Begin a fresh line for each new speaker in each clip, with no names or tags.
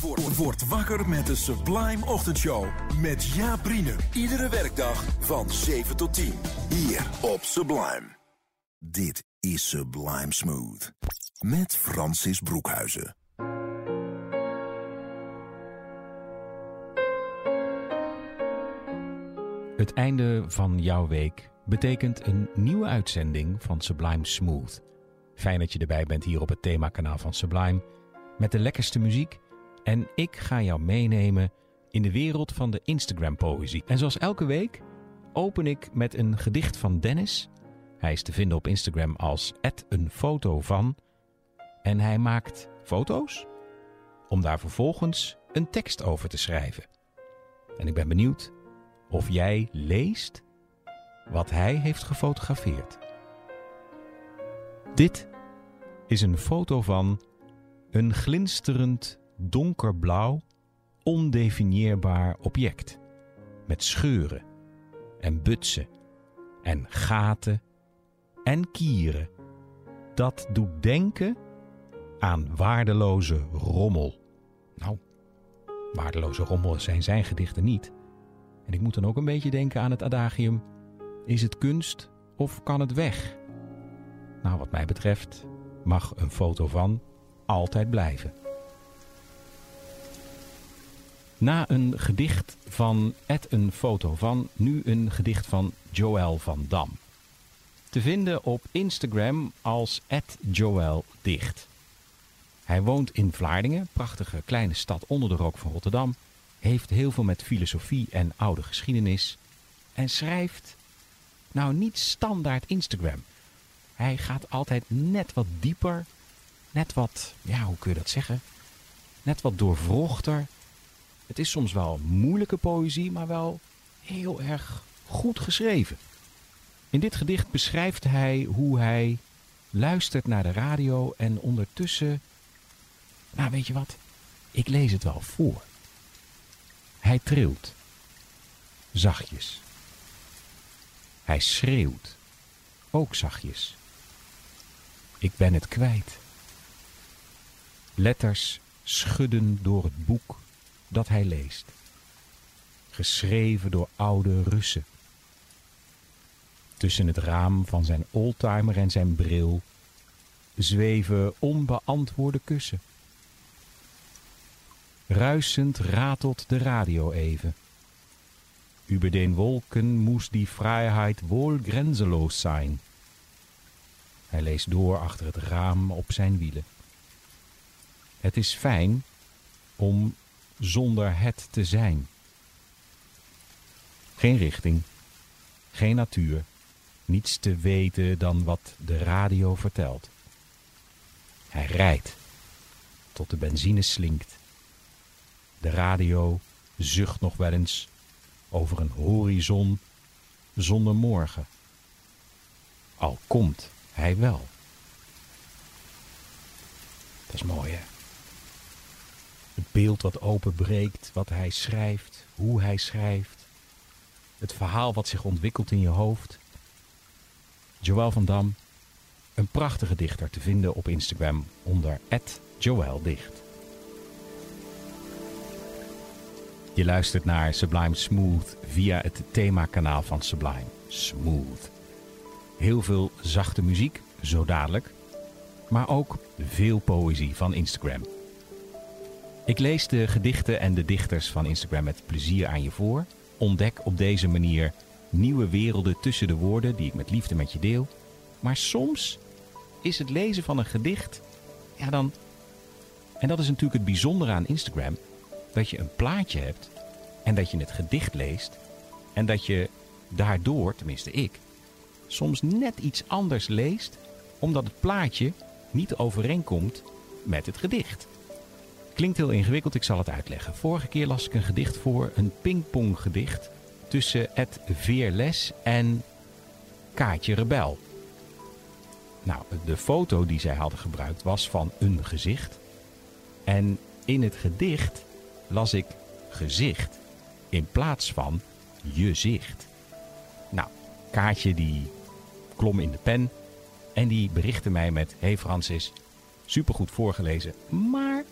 Word, word wakker met de Sublime Ochtendshow. Met Jaap. Iedere werkdag van 7 tot 10. Hier op Sublime. Dit is Sublime Smooth. Met Francis Broekhuizen.
Het einde van jouw week betekent een nieuwe uitzending van Sublime Smooth. Fijn dat je erbij bent hier op het themakanaal van Sublime met de lekkerste muziek. En ik ga jou meenemen in de wereld van de Instagram-poëzie. En zoals elke week open ik met een gedicht van Dennis. Hij is te vinden op Instagram als een foto van. En hij maakt foto's om daar vervolgens een tekst over te schrijven. En ik ben benieuwd of jij leest wat hij heeft gefotografeerd. Dit is een foto van een glinsterend donkerblauw, ondefinieerbaar object. Met scheuren en butsen en gaten en kieren. Dat doet denken aan waardeloze rommel. Nou, waardeloze rommel zijn zijn gedichten niet. En ik moet dan ook een beetje denken aan het adagium: is het kunst of kan het weg? Nou, wat mij betreft mag een foto van altijd blijven. Na een gedicht van Ed een foto van, nu een gedicht van Joël van Dam. Te vinden op Instagram als Joël Dicht. Hij woont in Vlaardingen, prachtige kleine stad onder de rook van Rotterdam. Heeft heel veel met filosofie en oude geschiedenis. En schrijft, nou niet standaard Instagram. Hij gaat altijd net wat dieper, net wat, ja hoe kun je dat zeggen? Net wat doorvrochter. Het is soms wel moeilijke poëzie, maar wel heel erg goed geschreven. In dit gedicht beschrijft hij hoe hij luistert naar de radio en ondertussen. Nou, weet je wat? Ik lees het wel voor. Hij trilt. Zachtjes. Hij schreeuwt. Ook zachtjes. Ik ben het kwijt. Letters schudden door het boek dat hij leest. Geschreven door oude Russen. Tussen het raam van zijn oldtimer en zijn bril zweven onbeantwoorde kussen. Ruisend ratelt de radio even. Über den Wolken moest die vrijheid wohl grenzeloos zijn. Hij leest door achter het raam op zijn wielen. Het is fijn om zonder het te zijn. Geen richting, geen natuur, niets te weten dan wat de radio vertelt. Hij rijdt tot de benzine slinkt. De radio zucht nog wel eens over een horizon zonder morgen. Al komt hij wel. Dat is mooi, hè? Het beeld wat openbreekt, wat hij schrijft, hoe hij schrijft. Het verhaal wat zich ontwikkelt in je hoofd. Joël van Dam, een prachtige dichter te vinden op Instagram onder @joeldicht. Je luistert naar Sublime Smooth via het themakanaal van Sublime. Smooth. Heel veel zachte muziek, zo dadelijk. Maar ook veel poëzie van Instagram. Ik lees de gedichten en de dichters van Instagram met plezier aan je voor. Ontdek op deze manier nieuwe werelden tussen de woorden die ik met liefde met je deel. Maar soms is het lezen van een gedicht, ja dan. En dat is natuurlijk het bijzondere aan Instagram dat je een plaatje hebt en dat je het gedicht leest en dat je daardoor, tenminste ik, soms net iets anders leest omdat het plaatje niet overeenkomt met het gedicht. Klinkt heel ingewikkeld, ik zal het uitleggen. Vorige keer las ik een gedicht voor, een pingponggedicht tussen Ed Veerles en Kaatje Rebel. Nou, de foto die zij hadden gebruikt was van een gezicht. En in het gedicht las ik gezicht in plaats van je zicht. Nou, Kaatje die klom in de pen en die berichtte mij met... Hey Francis, supergoed voorgelezen, maar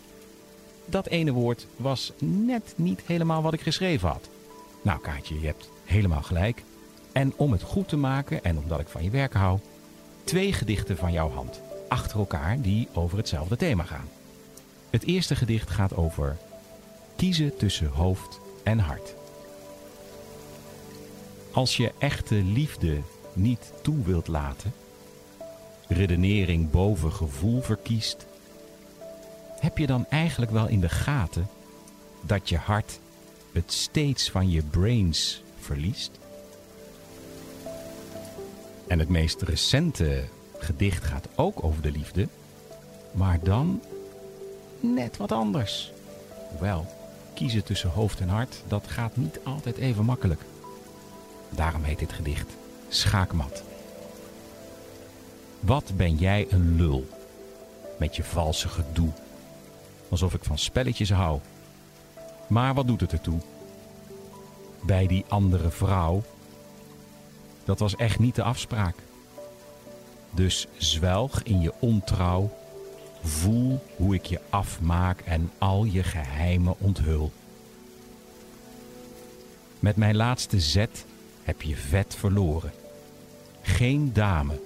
dat ene woord was net niet helemaal wat ik geschreven had. Nou Kaatje, je hebt helemaal gelijk. En om het goed te maken en omdat ik van je werk hou... twee gedichten van jouw hand, achter elkaar, die over hetzelfde thema gaan. Het eerste gedicht gaat over kiezen tussen hoofd en hart. Als je echte liefde niet toe wilt laten, redenering boven gevoel verkiest, heb je dan eigenlijk wel in de gaten dat je hart het steeds van je brains verliest? En het meest recente gedicht gaat ook over de liefde, maar dan net wat anders. Hoewel, kiezen tussen hoofd en hart, dat gaat niet altijd even makkelijk. Daarom heet dit gedicht Schaakmat. Wat ben jij een lul met je valse gedoe. Alsof ik van spelletjes hou. Maar wat doet het ertoe? Bij die andere vrouw. Dat was echt niet de afspraak. Dus zwelg in je ontrouw. Voel hoe ik je afmaak en al je geheimen onthul. Met mijn laatste zet heb je vet verloren. Geen dame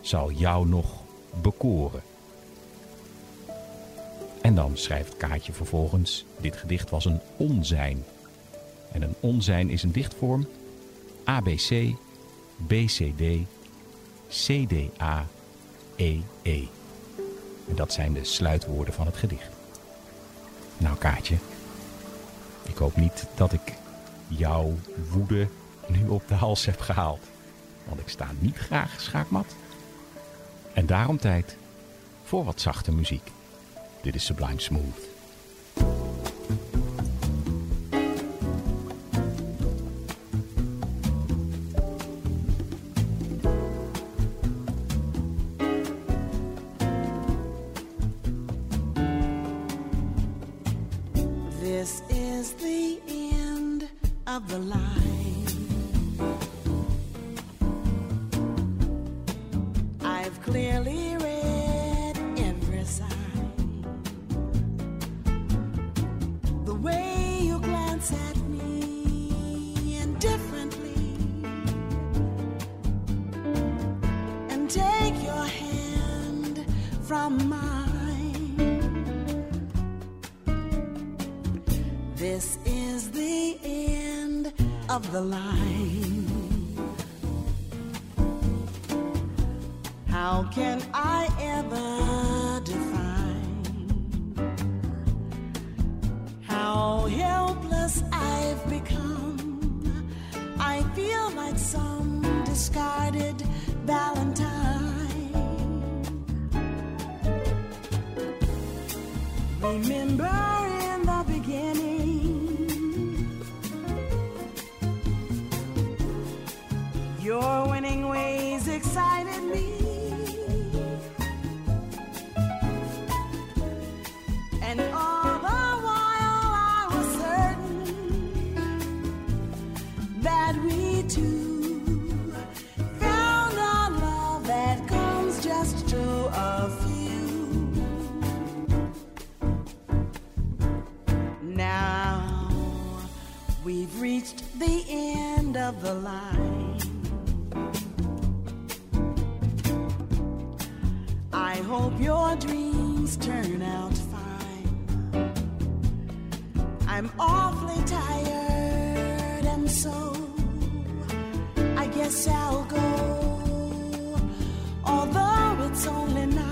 zal jou nog bekoren. En dan schrijft Kaatje vervolgens: Dit gedicht was een onzijn. En een onzijn is een dichtvorm ABC, BCD, CDA, EE. En dat zijn de sluitwoorden van het gedicht. Nou Kaatje, ik hoop niet dat ik jouw woede nu op de hals heb gehaald. Want ik sta niet graag schaakmat. En daarom tijd voor wat zachte muziek. Dit is Sublime Smooth.
From mine. This is the end of the line. How can I ever define how helpless I've become? I feel like some discarded of line. I hope your dreams turn out fine. I'm awfully tired, and so I guess I'll go. Although it's only nine.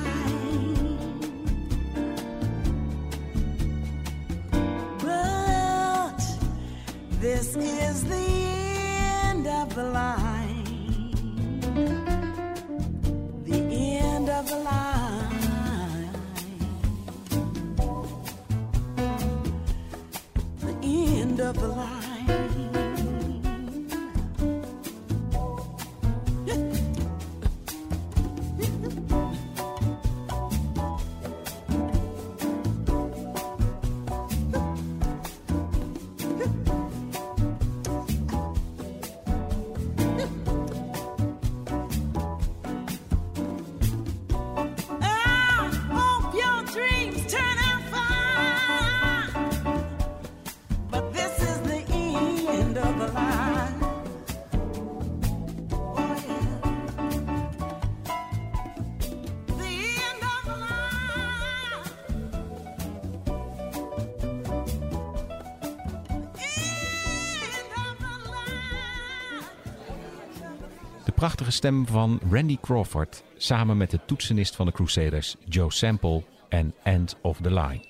Prachtige stem van Randy Crawford samen met de toetsenist van de Crusaders Joe Sample en End of the Line.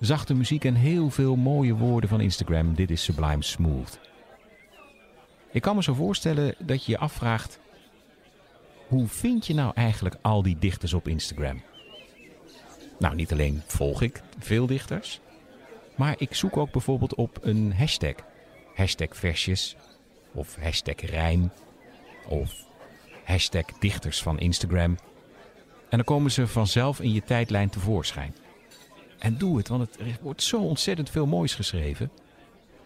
Zachte muziek en heel veel mooie woorden van Instagram. Dit is Sublime Smooth. Ik kan me zo voorstellen dat je je afvraagt: hoe vind je nou eigenlijk al die dichters op Instagram? Nou, niet alleen volg ik veel dichters, maar ik zoek ook bijvoorbeeld op een hashtag. Hashtag versjes of hashtag rijm of hashtag dichters van Instagram. En dan komen ze vanzelf in je tijdlijn tevoorschijn. En doe het, want het wordt zo ontzettend veel moois geschreven.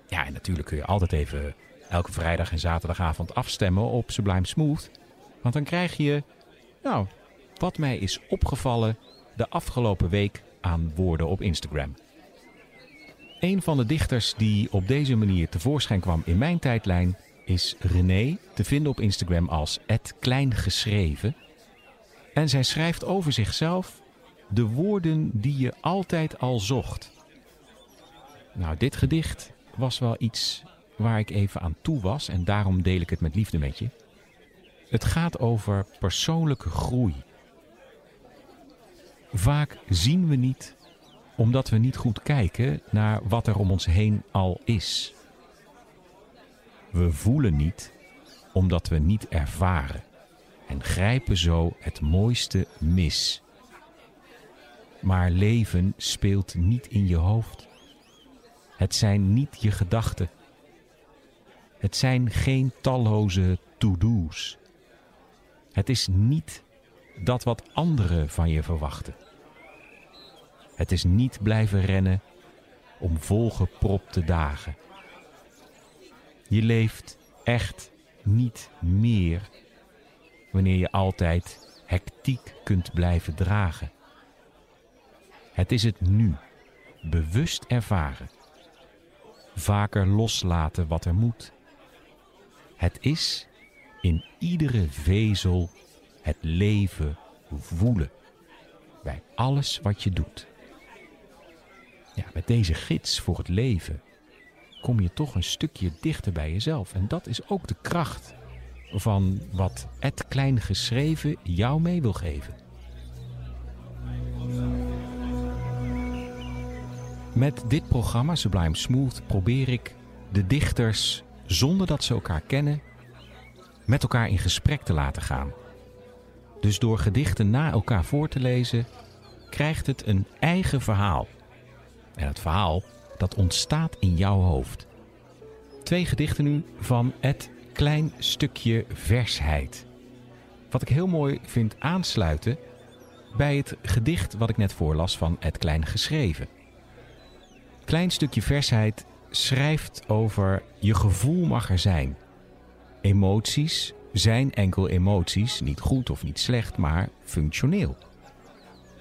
Ja, en natuurlijk kun je altijd even elke vrijdag en zaterdagavond afstemmen op Sublime Smooth. Want dan krijg je, nou, wat mij is opgevallen de afgelopen week aan woorden op Instagram. Een van de dichters die op deze manier tevoorschijn kwam in mijn tijdlijn is René, te vinden op Instagram als @kleingeschreven. En zij schrijft over zichzelf de woorden die je altijd al zocht. Nou, dit gedicht was wel iets waar ik even aan toe was en daarom deel ik het met liefde met je. Het gaat over persoonlijke groei. Vaak zien we niet omdat we niet goed kijken naar wat er om ons heen al is. We voelen niet omdat we niet ervaren en grijpen zo het mooiste mis. Maar leven speelt niet in je hoofd. Het zijn niet je gedachten. Het zijn geen talloze to-do's. Het is niet dat wat anderen van je verwachten. Het is niet blijven rennen om volgepropte dagen. Je leeft echt niet meer wanneer je altijd hectiek kunt blijven dragen. Het is het nu, bewust ervaren. Vaker loslaten wat er moet. Het is in iedere vezel het leven voelen. Bij alles wat je doet. Ja, met deze gids voor het leven kom je toch een stukje dichter bij jezelf. En dat is ook de kracht van wat Ed Klein geschreven jou mee wil geven. Met dit programma Sublime Smooth probeer ik de dichters, zonder dat ze elkaar kennen, met elkaar in gesprek te laten gaan. Dus door gedichten na elkaar voor te lezen, krijgt het een eigen verhaal. En het verhaal, dat ontstaat in jouw hoofd. Twee gedichten nu van Ed Klein Stukje Versheid. Wat ik heel mooi vind aansluiten bij het gedicht wat ik net voorlas van Ed Klein geschreven. Klein Stukje Versheid schrijft over je gevoel mag er zijn. Emoties zijn enkel emoties, niet goed of niet slecht, maar functioneel.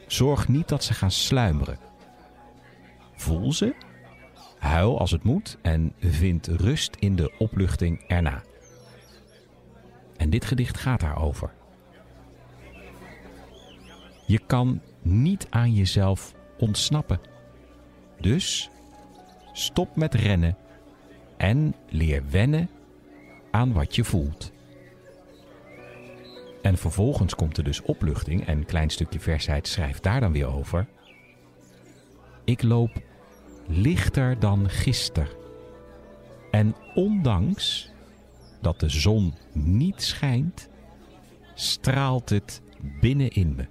Zorg niet dat ze gaan sluimeren. Voel ze, huil als het moet en vind rust in de opluchting erna. En dit gedicht gaat daarover. Je kan niet aan jezelf ontsnappen. Dus stop met rennen en leer wennen aan wat je voelt. En vervolgens komt er dus opluchting en een klein stukje versheid schrijft daar dan weer over. Ik loop lichter dan gister. En ondanks dat de zon niet schijnt, straalt het binnenin me.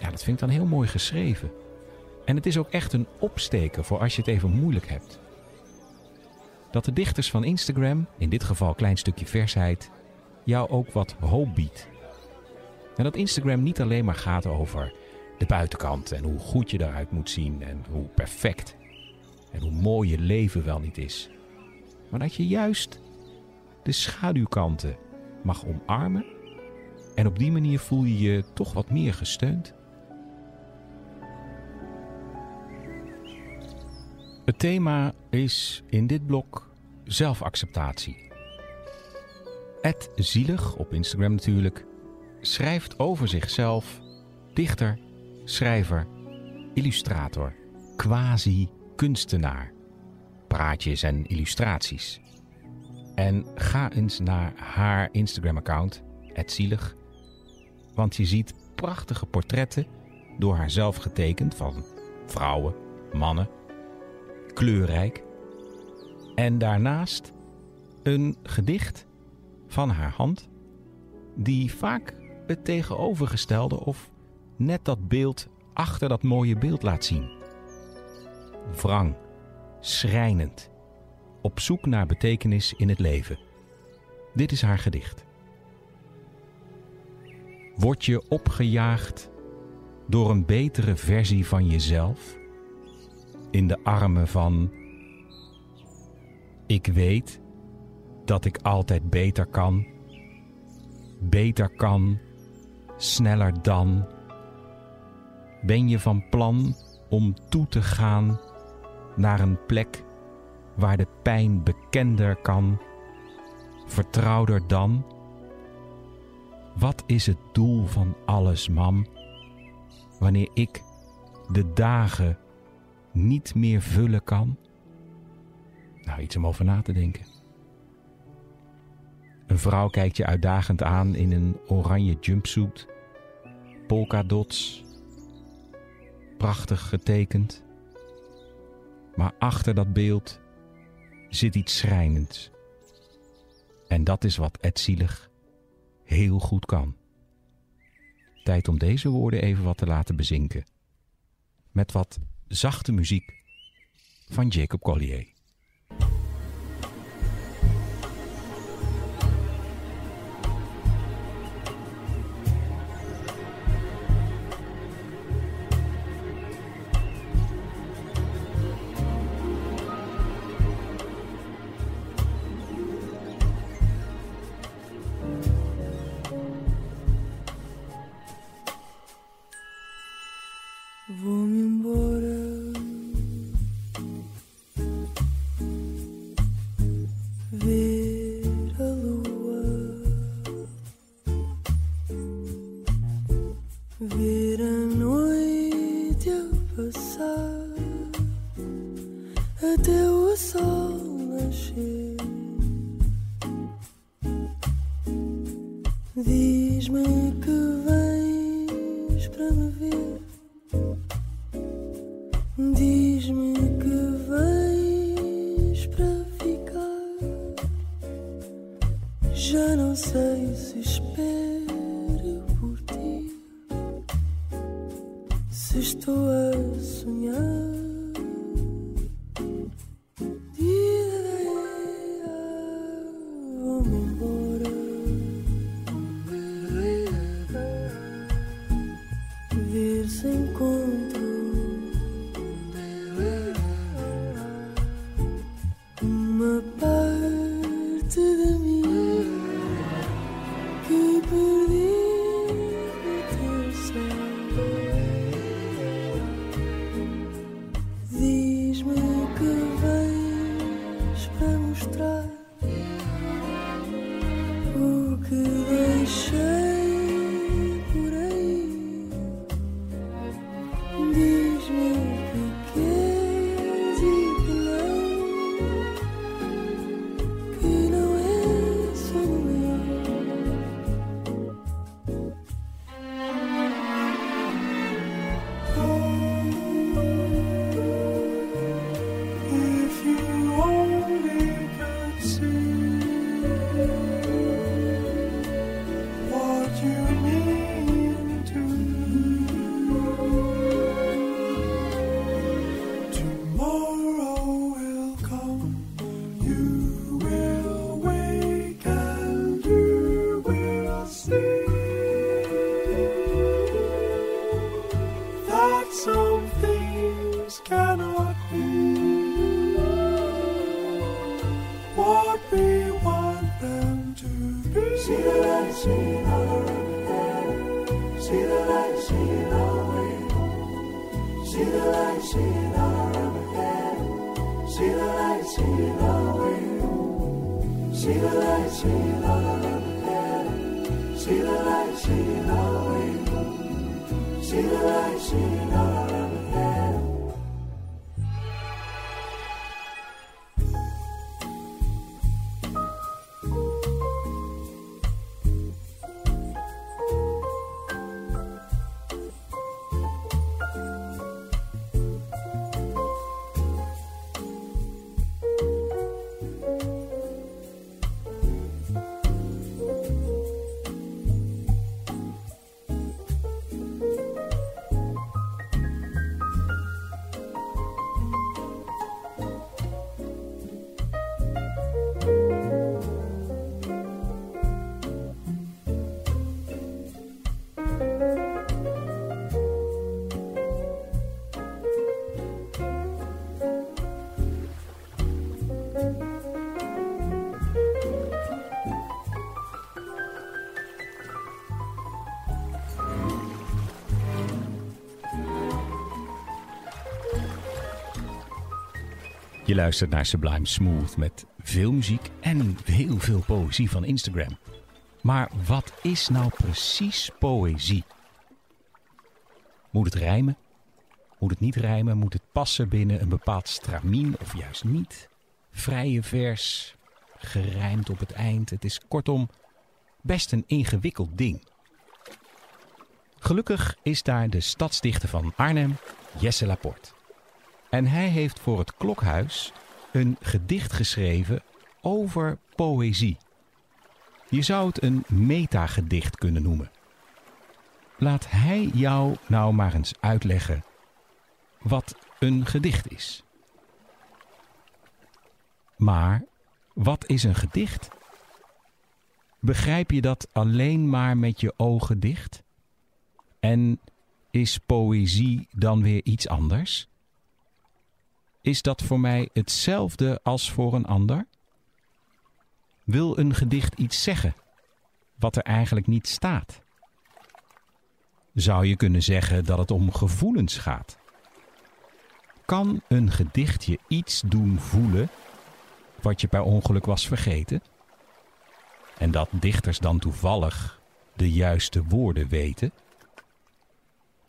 Ja, dat vind ik dan heel mooi geschreven. En het is ook echt een opsteken voor als je het even moeilijk hebt. Dat de dichters van Instagram, in dit geval Klein Stukje Versheid, jou ook wat hoop biedt. En dat Instagram niet alleen maar gaat over de buitenkant en hoe goed je eruit moet zien en hoe perfect en hoe mooi je leven wel niet is. Maar dat je juist de schaduwkanten mag omarmen en op die manier voel je je toch wat meer gesteund. Het thema is in dit blok zelfacceptatie. Ed Zielig, op Instagram natuurlijk, schrijft over zichzelf dichter, schrijver, illustrator, quasi-kunstenaar, praatjes en illustraties. En ga eens naar haar Instagram-account, Zielig, want je ziet prachtige portretten door haar zelf getekend van vrouwen, mannen, kleurrijk. En daarnaast een gedicht van haar hand, die vaak het tegenovergestelde of net dat beeld achter dat mooie beeld laat zien. Wrang, schrijnend, op zoek naar betekenis in het leven. Dit is haar gedicht. Word je opgejaagd door een betere versie van jezelf? In de armen van ik weet dat ik altijd beter kan, beter kan, sneller dan. Ben je van plan om toe te gaan naar een plek waar de pijn bekender kan, vertrouwder dan? Wat is het doel van alles, mam? Wanneer ik de dagen niet meer vullen kan? Nou, iets om over na te denken. Een vrouw kijkt je uitdagend aan in een oranje jumpsuit, polka dots, prachtig getekend. Maar achter dat beeld zit iets schrijnends. En dat is wat Ed Zielig heel goed kan. Tijd om deze woorden even wat te laten bezinken. Met wat zachte muziek van Jacob Collier.
Se estou a sonhar.
Je luistert naar Sublime Smooth met veel muziek en heel veel poëzie van Instagram. Maar wat is nou precies poëzie? Moet het rijmen? Moet het niet rijmen? Moet het passen binnen een bepaald stramien of juist niet? Vrije vers, gerijmd op het eind. Het is kortom best een ingewikkeld ding. Gelukkig is daar de stadsdichter van Arnhem, Jesse Laporte. En hij heeft voor het Klokhuis een gedicht geschreven over poëzie. Je zou het een metagedicht kunnen noemen. Laat hij jou nou maar eens uitleggen wat een gedicht is. Maar wat is een gedicht? Begrijp je dat alleen maar met je ogen dicht? En is poëzie dan weer iets anders? Is dat voor mij hetzelfde als voor een ander? Wil een gedicht iets zeggen wat er eigenlijk niet staat? Zou je kunnen zeggen dat het om gevoelens gaat? Kan een gedicht je iets doen voelen wat je per ongeluk was vergeten? En dat dichters dan toevallig de juiste woorden weten?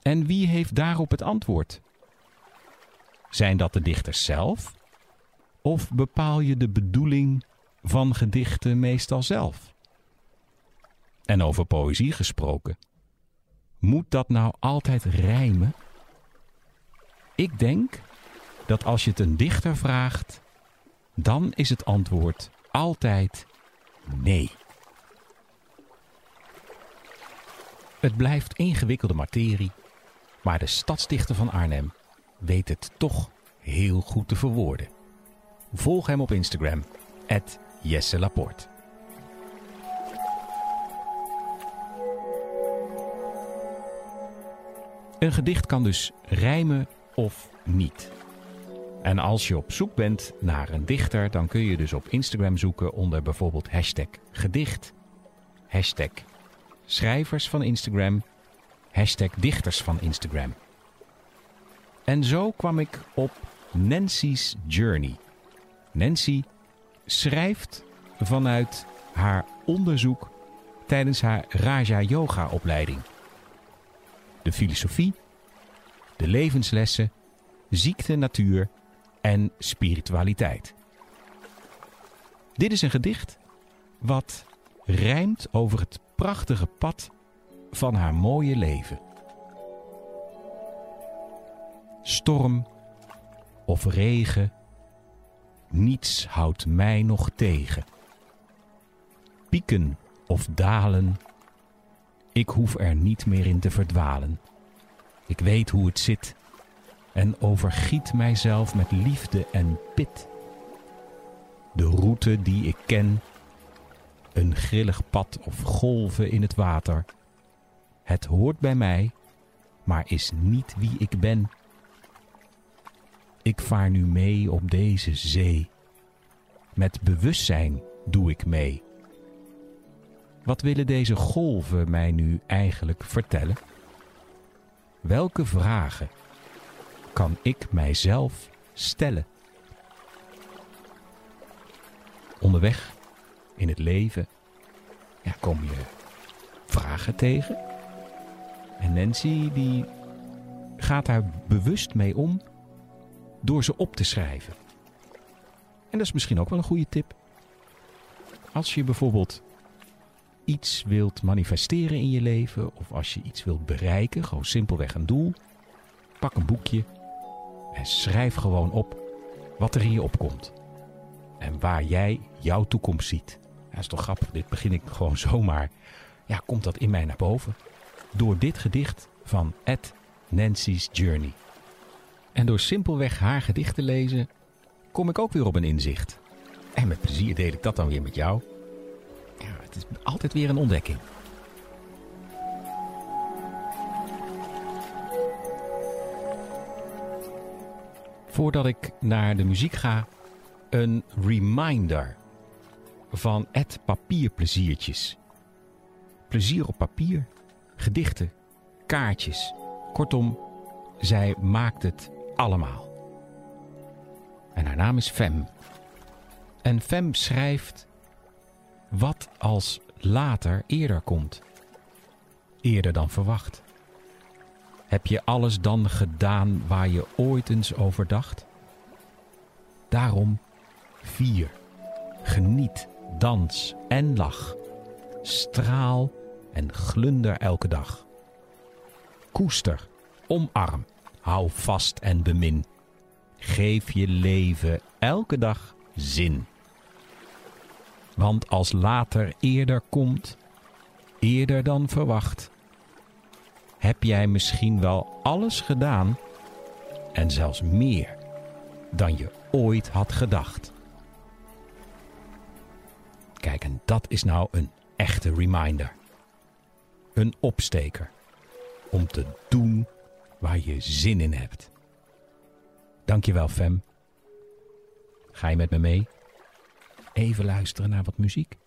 En wie heeft daarop het antwoord? Zijn dat de dichters zelf? Of bepaal je de bedoeling van gedichten meestal zelf? En over poëzie gesproken. Moet dat nou altijd rijmen? Ik denk dat als je het een dichter vraagt, dan is het antwoord altijd nee. Het blijft ingewikkelde materie, maar de stadsdichter van Arnhem weet het toch heel goed te verwoorden. Volg hem op Instagram, Jesse Laporte. Een gedicht kan dus rijmen of niet. En als je op zoek bent naar een dichter, dan kun je dus op Instagram zoeken onder bijvoorbeeld hashtag gedicht, hashtag schrijvers van Instagram, hashtag dichters van Instagram. En zo kwam ik op Nancy's Journey. Nancy schrijft vanuit haar onderzoek tijdens haar Raja Yoga opleiding. De filosofie, de levenslessen, ziekte, natuur en spiritualiteit. Dit is een gedicht wat rijmt over het prachtige pad van haar mooie leven storm of regen, niets houdt mij nog tegen. Pieken of dalen, ik hoef er niet meer in te verdwalen. Ik weet hoe het zit en overgiet mijzelf met liefde en pit. De route die ik ken, een grillig pad of golven in het water. Het hoort bij mij, maar is niet wie ik ben. Ik vaar nu mee op deze zee. Met bewustzijn doe ik mee. Wat willen deze golven mij nu eigenlijk vertellen? Welke vragen kan ik mijzelf stellen? Onderweg in het leven kom je vragen tegen. En Nancy die gaat daar bewust mee om door ze op te schrijven. En dat is misschien ook wel een goede tip. Als je bijvoorbeeld iets wilt manifesteren in je leven of als je iets wilt bereiken, gewoon simpelweg een doel, pak een boekje en schrijf gewoon op wat er in je opkomt. En waar jij jouw toekomst ziet. Dat is toch grappig, dit begin ik gewoon zomaar. Ja, komt dat in mij naar boven. Door dit gedicht van Ed Nancy's Journey. En door simpelweg haar gedicht te lezen, kom ik ook weer op een inzicht. En met plezier deel ik dat dan weer met jou. Ja, het is altijd weer een ontdekking. Voordat ik naar de muziek ga, een reminder van Ed Papierpleziertjes. Plezier op papier, gedichten, kaartjes. Kortom, zij maakt het allemaal. En haar naam is Fem. En Fem schrijft wat als later eerder komt. Eerder dan verwacht. Heb je alles dan gedaan waar je ooit eens over dacht? Daarom vier. Geniet, dans en lach. Straal en glunder elke dag. Koester, omarm, hou vast en bemin. Geef je leven elke dag zin. Want als later eerder komt, eerder dan verwacht, heb jij misschien wel alles gedaan en zelfs meer dan je ooit had gedacht. Kijk, en dat is nou een echte reminder. Een opsteker om te doen waar je zin in hebt. Dankjewel, Fem. Ga je met me mee? Even luisteren naar wat muziek.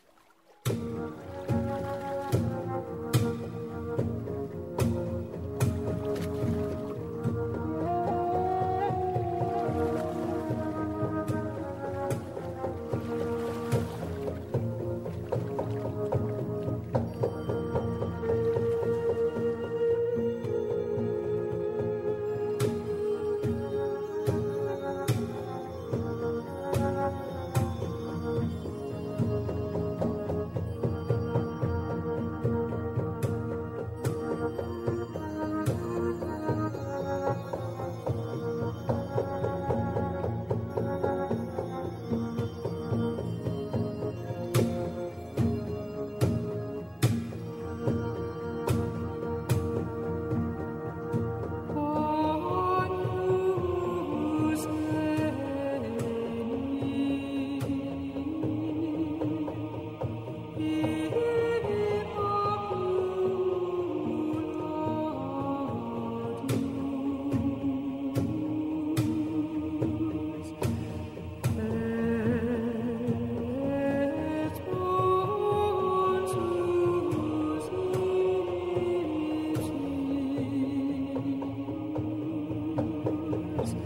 Thank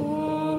you.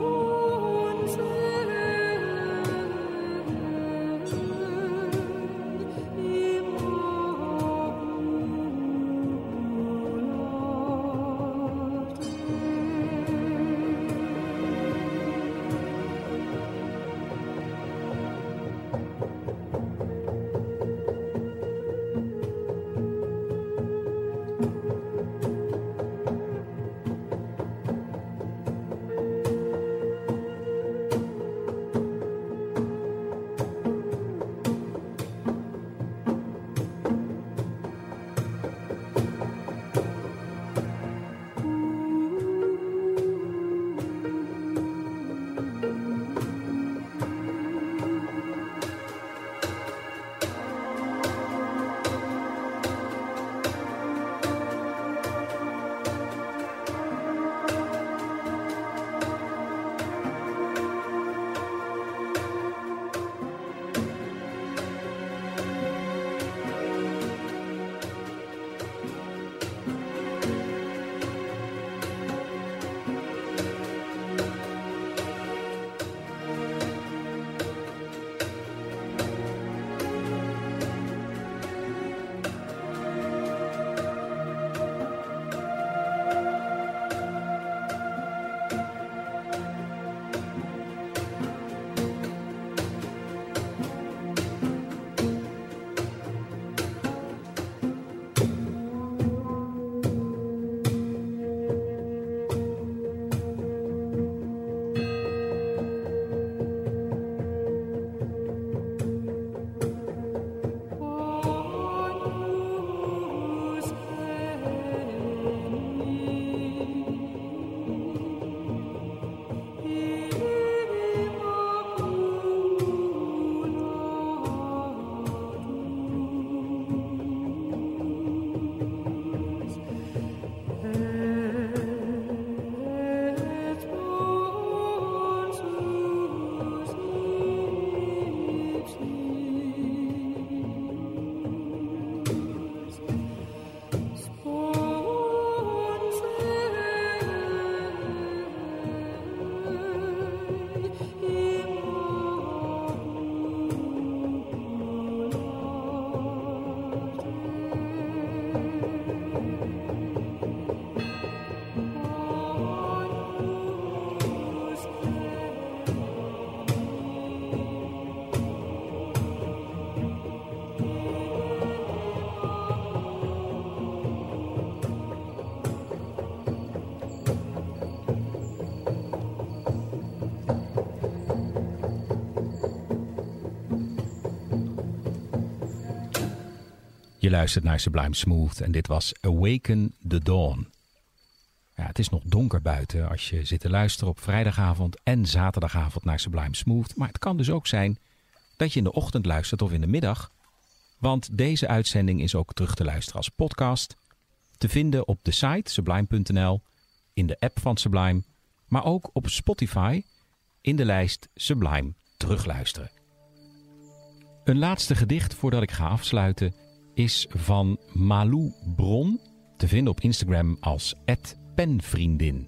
Luistert naar Sublime Smooth en dit was Awaken the Dawn. Ja, het is nog donker buiten als je zit te luisteren op vrijdagavond en zaterdagavond naar Sublime Smooth. Maar het kan dus ook zijn dat je in de ochtend luistert of in de middag. Want deze uitzending is ook terug te luisteren als podcast. Te vinden op de site sublime.nl, in de app van Sublime, maar ook op Spotify in de lijst Sublime terugluisteren. Een laatste gedicht voordat ik ga afsluiten is van Malou Bron, te vinden op Instagram als penvriendin.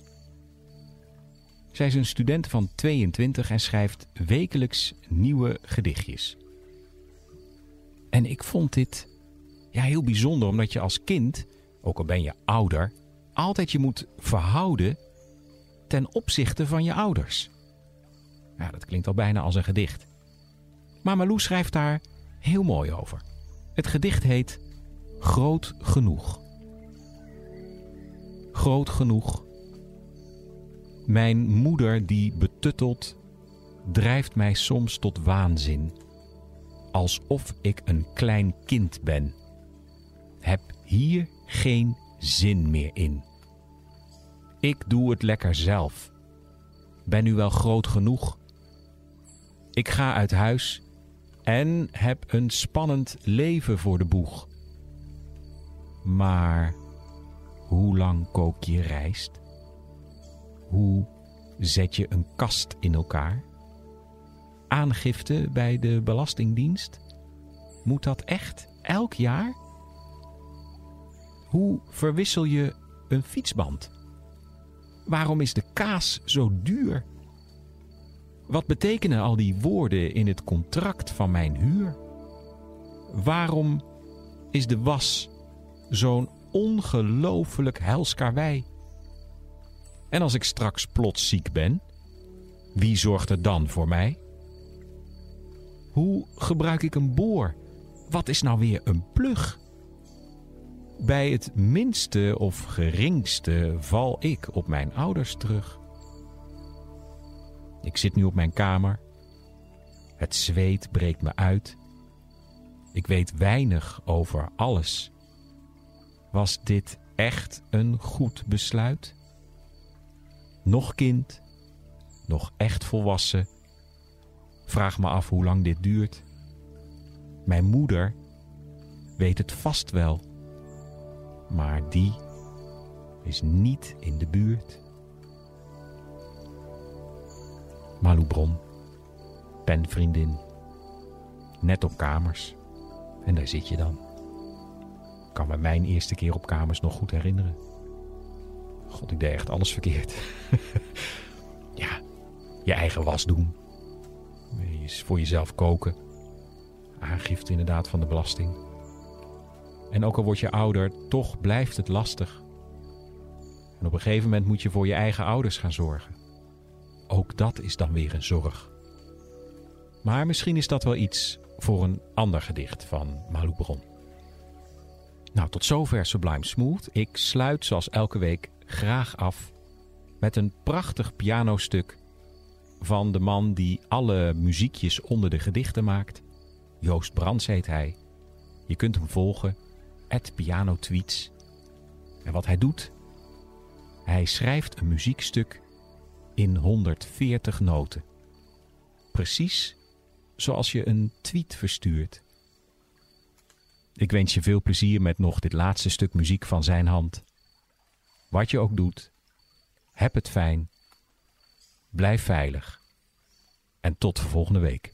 Zij is een student van 22 en schrijft wekelijks nieuwe gedichtjes. En ik vond dit ja, heel bijzonder, omdat je als kind, ook al ben je ouder, altijd je moet verhouden ten opzichte van je ouders. Ja, dat klinkt al bijna als een gedicht. Maar Malou schrijft daar heel mooi over. Het gedicht heet Groot genoeg. Groot genoeg. Mijn moeder die betuttelt, drijft mij soms tot waanzin. Alsof ik een klein kind ben. Heb hier geen zin meer in. Ik doe het lekker zelf. Ben u wel groot genoeg? Ik ga uit huis en heb een spannend leven voor de boeg. Maar hoe lang kook je rijst? Hoe zet je een kast in elkaar? Aangifte bij de Belastingdienst? Moet dat echt elk jaar? Hoe verwissel je een fietsband? Waarom is de kaas zo duur? Wat betekenen al die woorden in het contract van mijn huur? Waarom is de was zo'n ongelooflijk helskarwei? En als ik straks plots ziek ben, wie zorgt er dan voor mij? Hoe gebruik ik een boor? Wat is nou weer een plug? Bij het minste of geringste val ik op mijn ouders terug. Ik zit nu op mijn kamer. Het zweet breekt me uit. Ik weet weinig over alles. Was dit echt een goed besluit? Nog kind, nog echt volwassen. Vraag me af hoe lang dit duurt. Mijn moeder weet het vast wel, maar die is niet in de buurt. Malou Bron, penvriendin, net op kamers. En daar zit je dan. Kan me mijn eerste keer op kamers nog goed herinneren. God, ik deed echt alles verkeerd. ja, je eigen was doen. Voor jezelf koken. Aangifte inderdaad van de belasting. En ook al word je ouder, toch blijft het lastig. En op een gegeven moment moet je voor je eigen ouders gaan zorgen. Ook dat is dan weer een zorg. Maar misschien is dat wel iets voor een ander gedicht van Malou Bron. Nou, tot zover Sublime Smooth. Ik sluit zoals elke week graag af met een prachtig pianostuk van de man die alle muziekjes onder de gedichten maakt. Joost Brands heet hij. Je kunt hem volgen, at pianotweets. En wat hij doet? Hij schrijft een muziekstuk in 140 noten. Precies zoals je een tweet verstuurt. Ik wens je veel plezier met nog dit laatste stuk muziek van zijn hand. Wat je ook doet, heb het fijn, blijf veilig en tot volgende week.